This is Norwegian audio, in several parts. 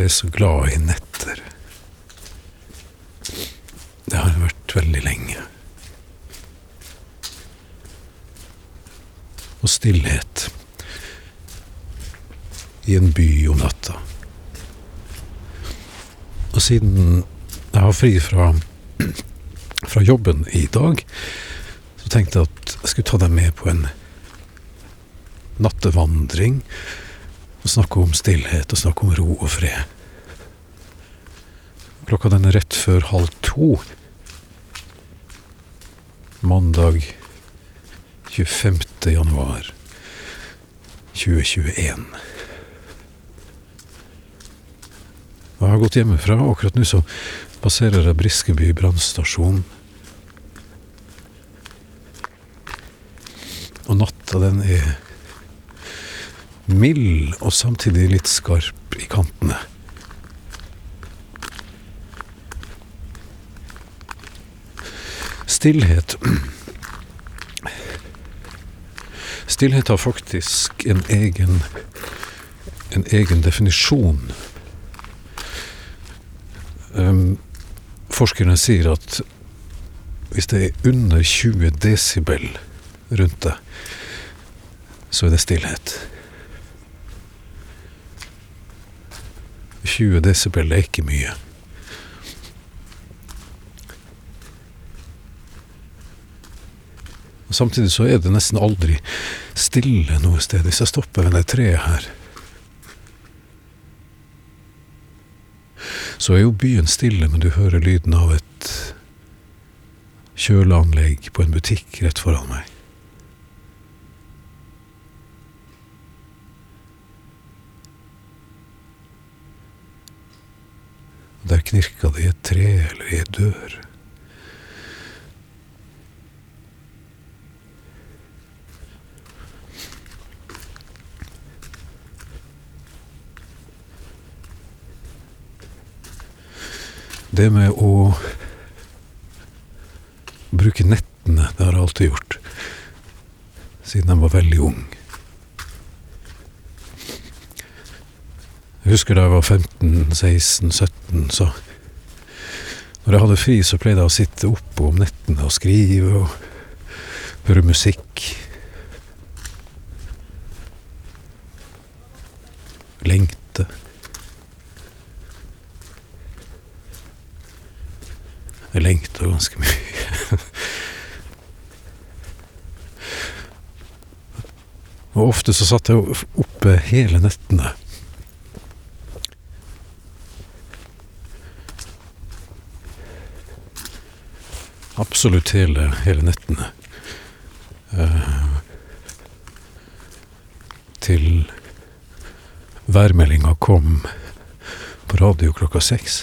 Jeg er så glad i netter. Det har vært veldig lenge. Og stillhet i en by om natta. Og siden jeg har fri fra, fra jobben i dag, så tenkte jeg at jeg skulle ta deg med på en nattevandring. Og snakke om stillhet og snakke om ro og fred. Klokka den er rett før halv to. Mandag 25. januar 2021. Og jeg har gått hjemmefra, og akkurat nå så passerer jeg Briskeby brannstasjon. Og natta, den er mild og samtidig litt skarp i kantene. Stillhet Stillhet har faktisk en egen en egen definisjon. Um, forskerne sier at hvis det er under 20 desibel rundt deg, så er det stillhet. 20 desibel er ikke mye. Og Samtidig så er det nesten aldri stille noe sted. Hvis jeg stopper ved det treet her, så er jo byen stille, men du hører lyden av et kjøleanlegg på en butikk rett foran meg. Der knirka det i et tre eller i ei dør. Det med å bruke nettene, det har jeg alltid gjort. Siden jeg var veldig ung. Jeg husker da jeg var 15-16-17, så Når jeg hadde fri, så pleide jeg å sitte oppe om nettene og skrive og høre musikk. Lengte. Jeg lengta ganske mye. Og ofte så satt jeg oppe hele nettene. Absolutt hele, hele nettene. Eh, til værmeldinga kom på radio klokka seks.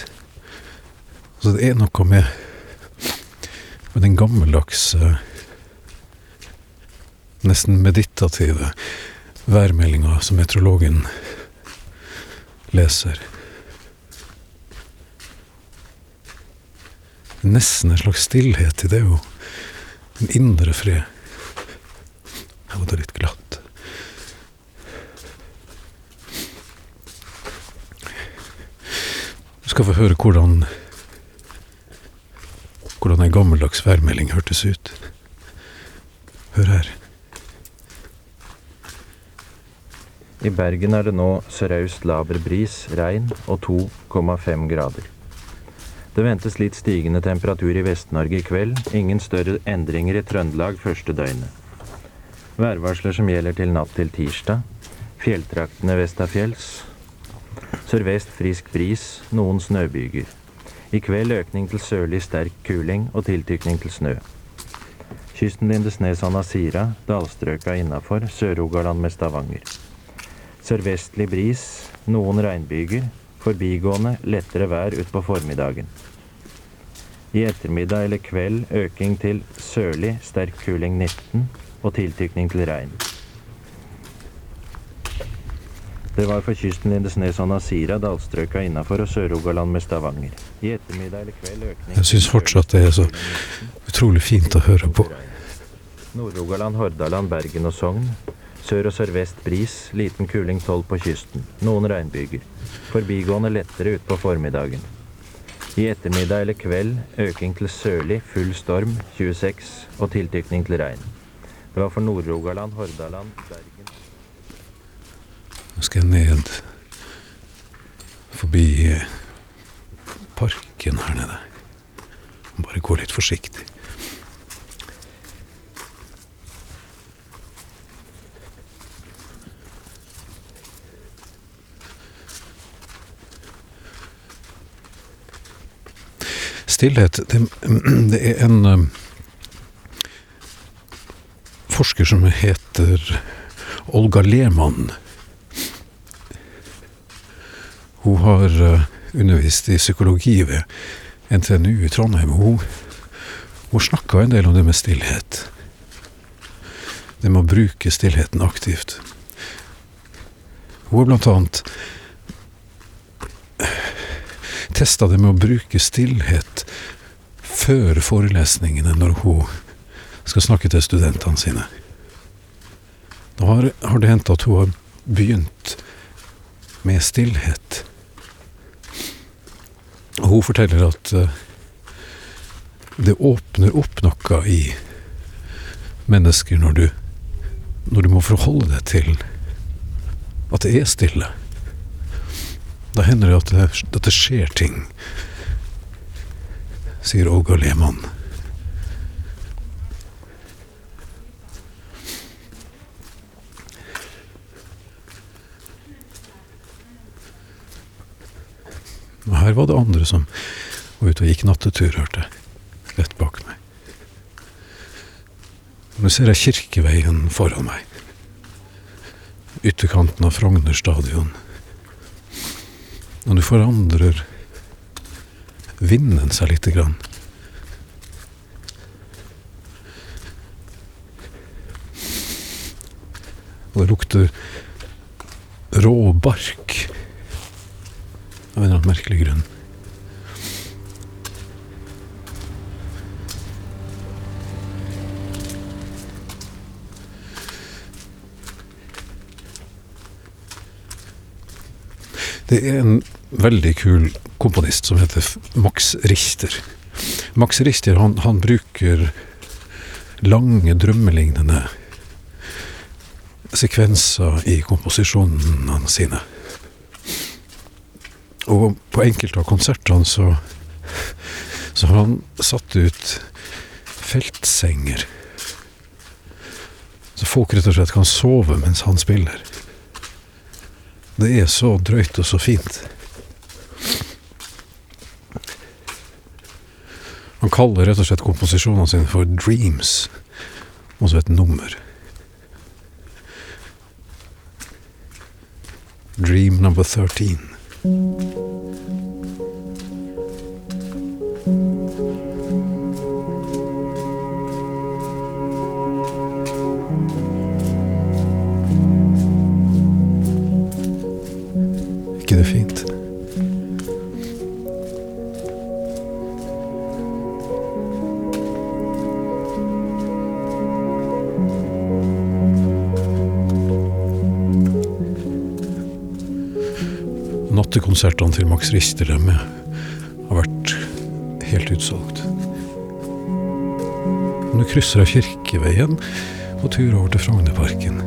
Så det er noe med, med den gammeldagse, nesten meditative værmeldinga som meteorologen leser. Nesten en slags stillhet i det, og en indre fred. Her var det litt glatt. Du skal få høre hvordan hvordan ei gammeldags værmelding hørtes ut. Hør her. I Bergen er det nå sørøst laber bris, regn og 2,5 grader. Det ventes litt stigende temperatur i Vest-Norge i kveld. Ingen større endringer i Trøndelag første døgnet. Værvarsler som gjelder til natt til tirsdag. Fjelltraktene vestafjells. Sørvest frisk bris, noen snøbyger. I kveld økning til sørlig sterk kuling og tiltykning til snø. Kysten Lindesnes og Nasira, dalstrøka innafor, Sør-Rogaland med Stavanger. Sørvestlig bris, noen regnbyger. Forbigående, lettere vær utpå formiddagen. I ettermiddag eller kveld øking til sørlig sterk kuling 19 og tiltykning til regn. Det var for kysten Lindesnes og Nasira, dalstrøka innafor og Sør-Rogaland med Stavanger. I ettermiddag eller kveld økning Jeg syns fortsatt det er så utrolig fint å høre på. Nord-Rogaland, Hordaland, Bergen og Sogn. Sør og sørvest bris, liten kuling 12 på kysten. Noen regnbyger. Forbigående lettere utpå formiddagen. I ettermiddag eller kveld øking til sørlig, full storm, 26, og tiltykning til regn. Det var for Nord-Rogaland, Hordaland, Bergen Nå skal jeg ned forbi eh, parken her nede. Bare gå litt forsiktig. Stillhet Det, det er en eh, forsker som heter Olga Lehmann. Hun har eh, undervist i psykologi ved NTNU i Trondheim. Hun, hun snakka en del om det med stillhet. Det med å bruke stillheten aktivt. Hun har blant annet testa det med å bruke stillhet før forelesningene når hun skal snakke til studentene sine. Da har, det hendt at hun har begynt med stillhet. Og hun forteller at eh, det åpner opp noe i mennesker når du, når du må forholde deg til at det er stille. Da hender det at det, at det skjer ting, sier Olga Lehmann. Og her var det andre som var ute og gikk nattetur, hørte jeg. Rett bak meg. Nå ser jeg Kirkeveien foran meg. Ytterkanten av Frogner stadion. Og du forandrer vinden seg lite grann. Og det lukter rå bark av en eller annen merkelig grunn. Det er en veldig kul komponist som heter Max Richter. Max Richter han, han bruker lange, drømmelignende sekvenser i komposisjonene sine. Og på enkelte av konsertene så, så har han satt ut feltsenger. Så folk rett og slett kan sove mens han spiller. Det er så drøyt og så fint. Han kaller rett og slett komposisjonene sine for dreams, og så et nummer. Dream number 13. Nattekonsertene til Max Rister dem har vært helt utsolgt. Nå krysser jeg Kirkeveien på tur over til Frognerparken.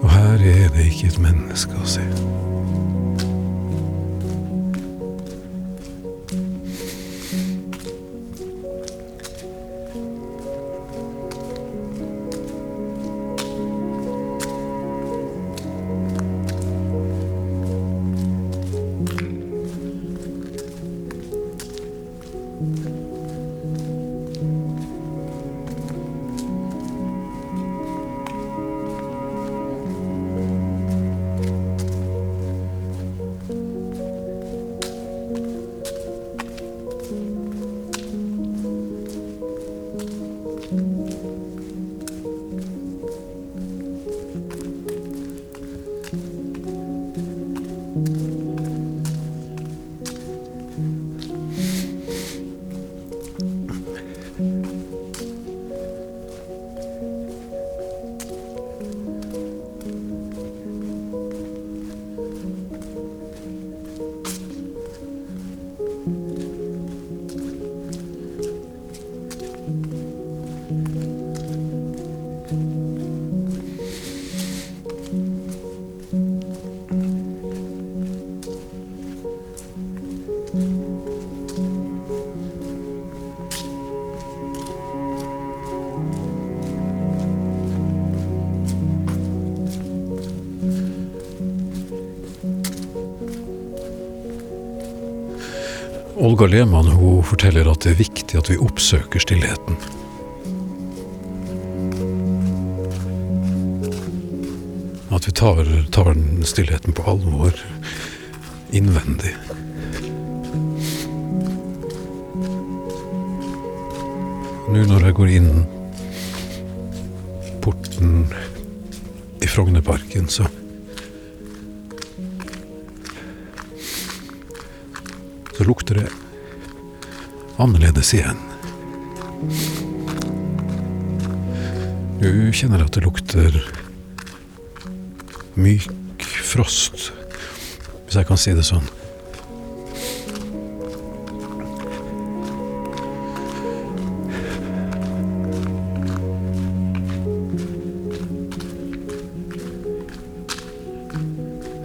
Og her er det ikke et menneske å se. Olga Lehmann hun forteller at det er viktig at vi oppsøker stillheten. At vi tar, tar den stillheten på alvor innvendig. Nå når jeg går inn porten i Frognerparken, så Lukter det annerledes igjen. Du kjenner at det lukter myk frost, hvis jeg kan si det sånn.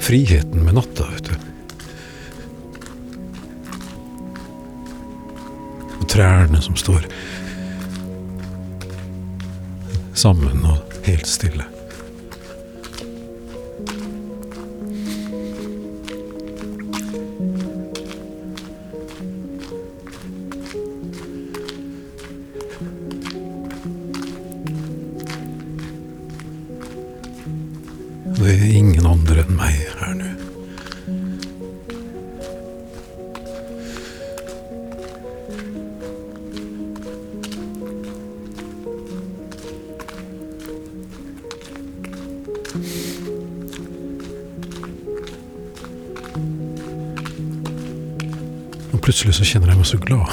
Friheten med natta, trærne som står sammen og helt stille. Meg så glad.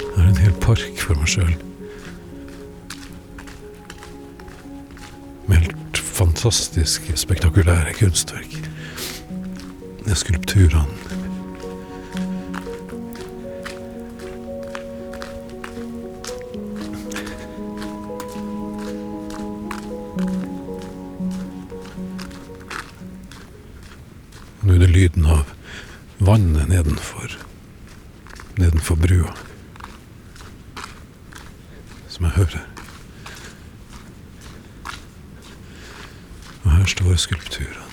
Jeg har en hel park for meg sjøl. Med helt fantastiske, spektakulære kunstverk. Det er skulpturene. Nedenfor, nedenfor brua som jeg hører. Og her står skulpturene.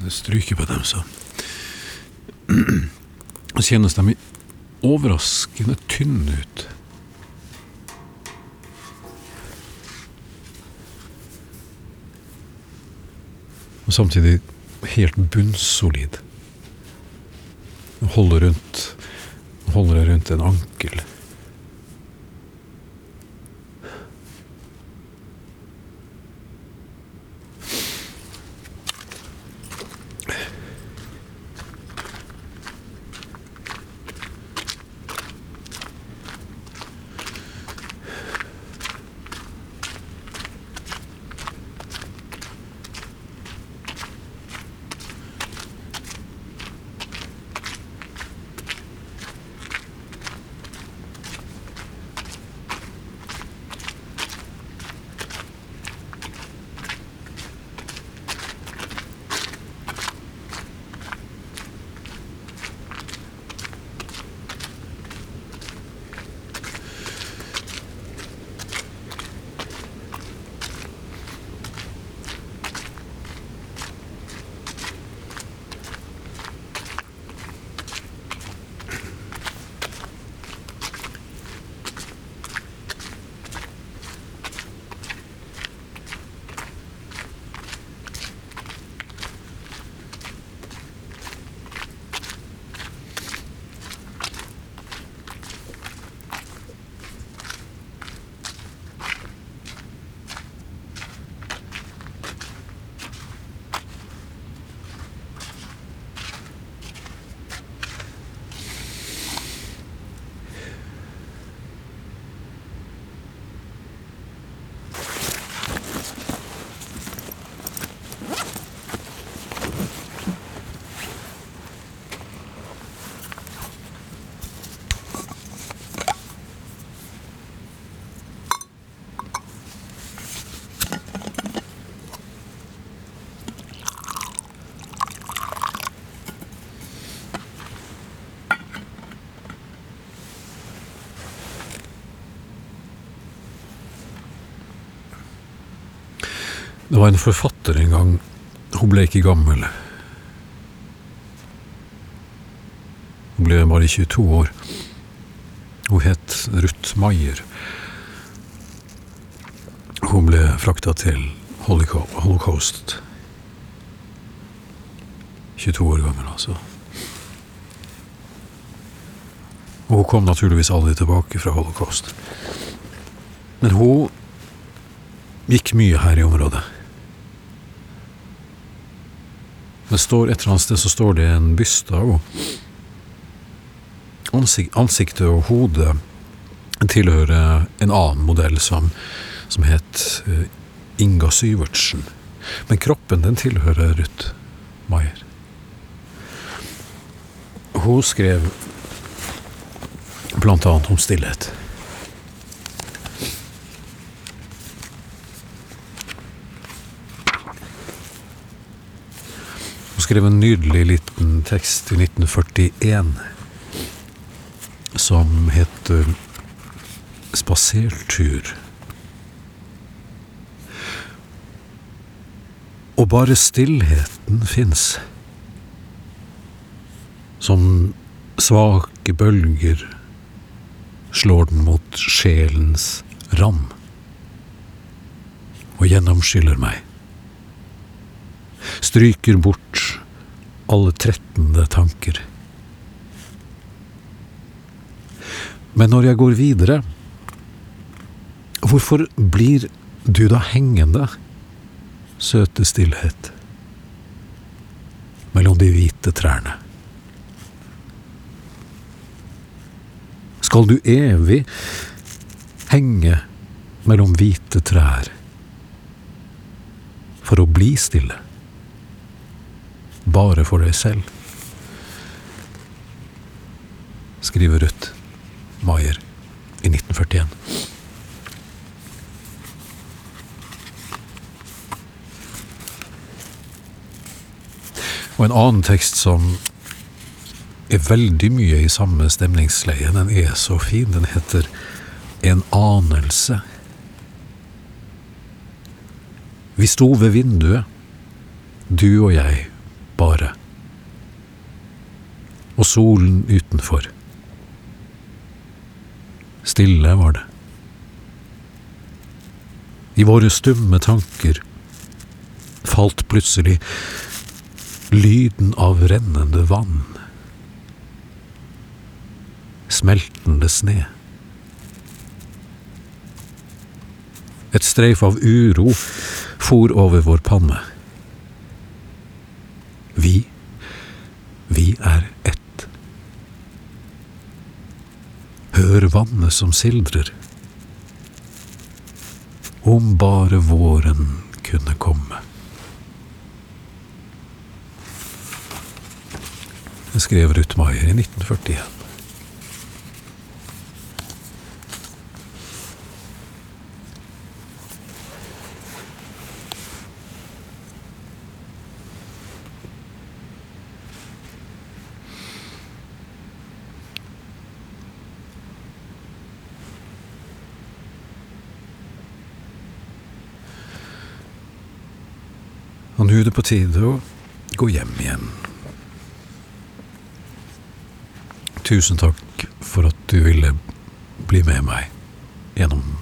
Det stryker på dem, så Så kjennes de overraskende tynne ut. og samtidig helt bunnsolid. Holder rundt Holder rundt en ankel. Det var en forfatter en gang. Hun ble ikke gammel. Hun ble bare 22 år. Hun het Ruth Maier. Hun ble frakta til holocaust. 22 år gammel, altså. Og hun kom naturligvis aldri tilbake fra holocaust. Men hun gikk mye her i området. Det står et eller annet sted så står det en byste av henne. Ansik ansiktet og hodet tilhører en annen modell som, som het eh, Inga Syvertsen. Men kroppen den tilhører Ruth Maier. Hun skrev blant annet om stillhet. Skrev en nydelig liten tekst i 1941 som heter Spasertur. Og bare stillheten fins. Som svake bølger slår den mot sjelens ram og gjennomskyller meg. Stryker bort alle trettende tanker. Men når jeg går videre, hvorfor blir du da hengende, søte stillhet, mellom de hvite trærne? Skal du evig henge mellom hvite trær for å bli stille? Bare for deg selv? Skriver Ruth Maier i 1941. Og en annen tekst som er veldig mye i samme stemningsleie. Den er så fin. Den heter En anelse. Vi sto ved vinduet, du og jeg, bare. Og solen utenfor. Stille var det. I våre stumme tanker falt plutselig lyden av rennende vann smeltende sne. Et streif av uro for over vår panne. Vi, vi er ett. Hør vannet som sildrer. Om bare våren kunne komme. Det skrev Ruth Maier i 1941. det på tide å gå hjem igjen. Tusen takk for at du ville bli med meg gjennom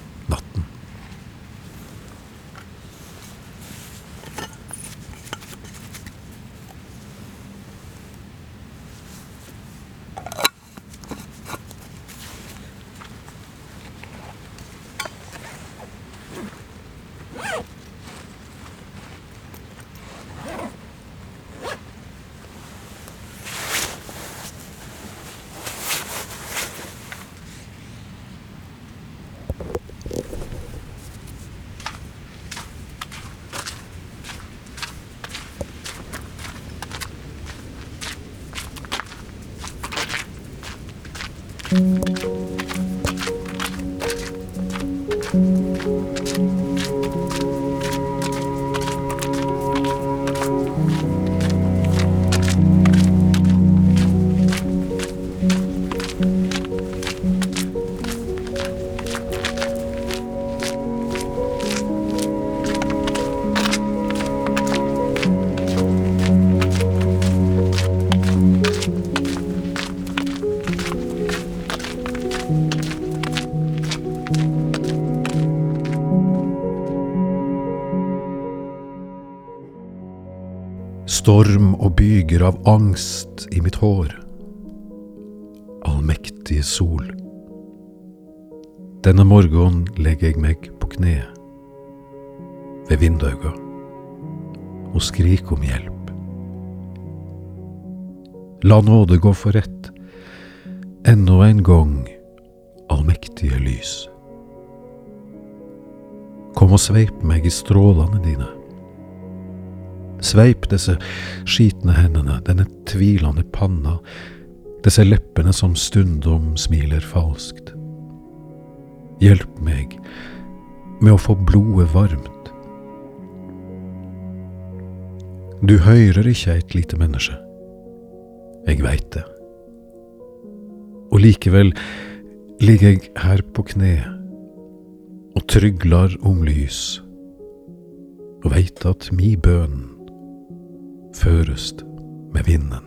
storm og byger av angst i mitt hår. Allmektige sol. Denne morgenen legger jeg meg på kne ved vinduet og skriker om hjelp. La nåde gå for rett, ennå en gang, allmektige lys. Kom og sveip meg i strålene dine. Sveip disse skitne hendene, denne tvilende panna, disse leppene som stundom smiler falskt. Hjelp meg med å få blodet varmt. Du høyrer ikke et lite menneske. Jeg veit det. Og likevel ligger jeg her på kne og trygler om lys, og veit at mi bønn førest med vinden.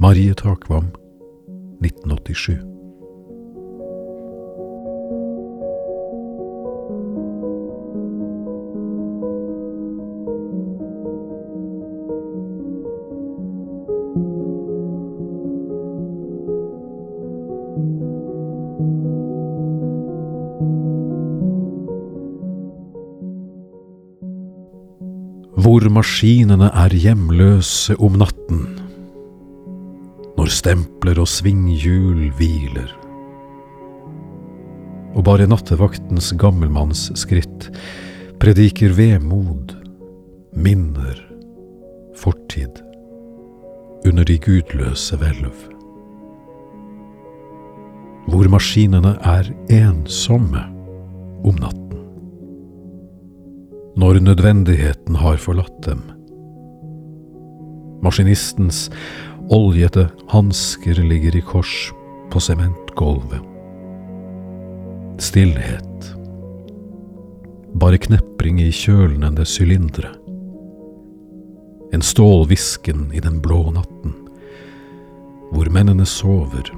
Marie Takvam, 1987. Hvor maskinene er hjemløse om natten, når stempler og svinghjul hviler. Og bare nattevaktens gammelmannsskritt prediker vemod, minner, fortid, under de gudløse hvelv. Hvor maskinene er ensomme om natten når nødvendigheten har forlatt dem. Maskinistens oljete hansker ligger i kors på sementgulvet. Stillhet. Bare knepring i kjølnende sylindere. En stålhvisken i den blå natten, hvor mennene sover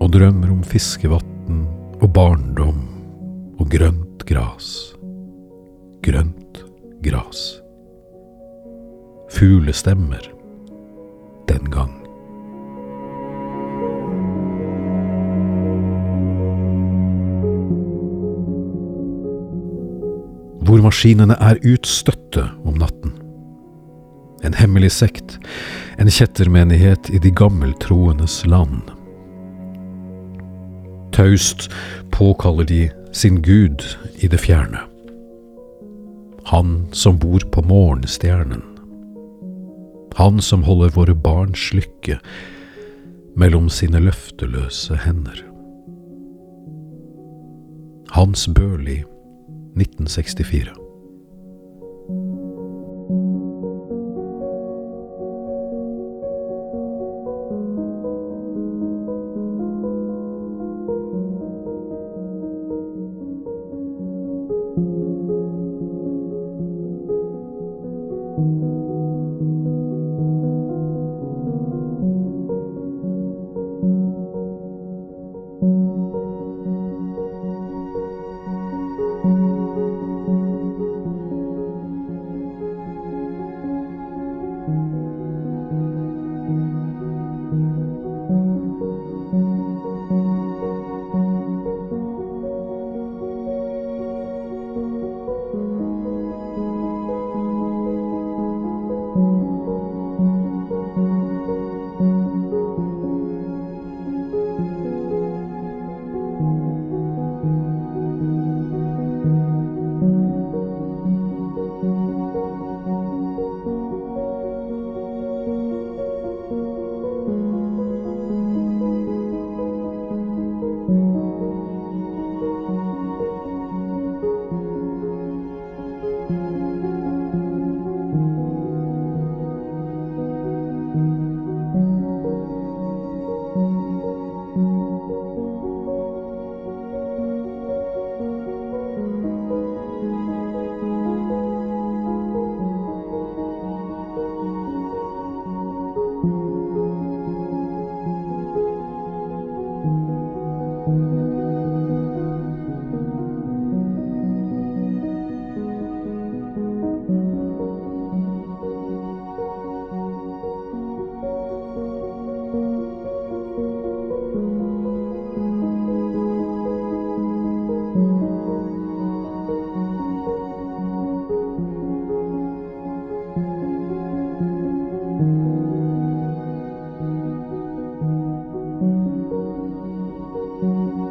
og drømmer om fiskevann og barndom og grønt gras grønt gras. Fuglestemmer den gang. Hvor maskinene er utstøtte om natten. En hemmelig sekt, en kjettermenighet i de gammeltroendes land. Taust påkaller de sin Gud i det fjerne han som bor på morgenstjernen. Han som holder våre barns lykke mellom sine løfteløse hender. Hans Børli, 1964. Música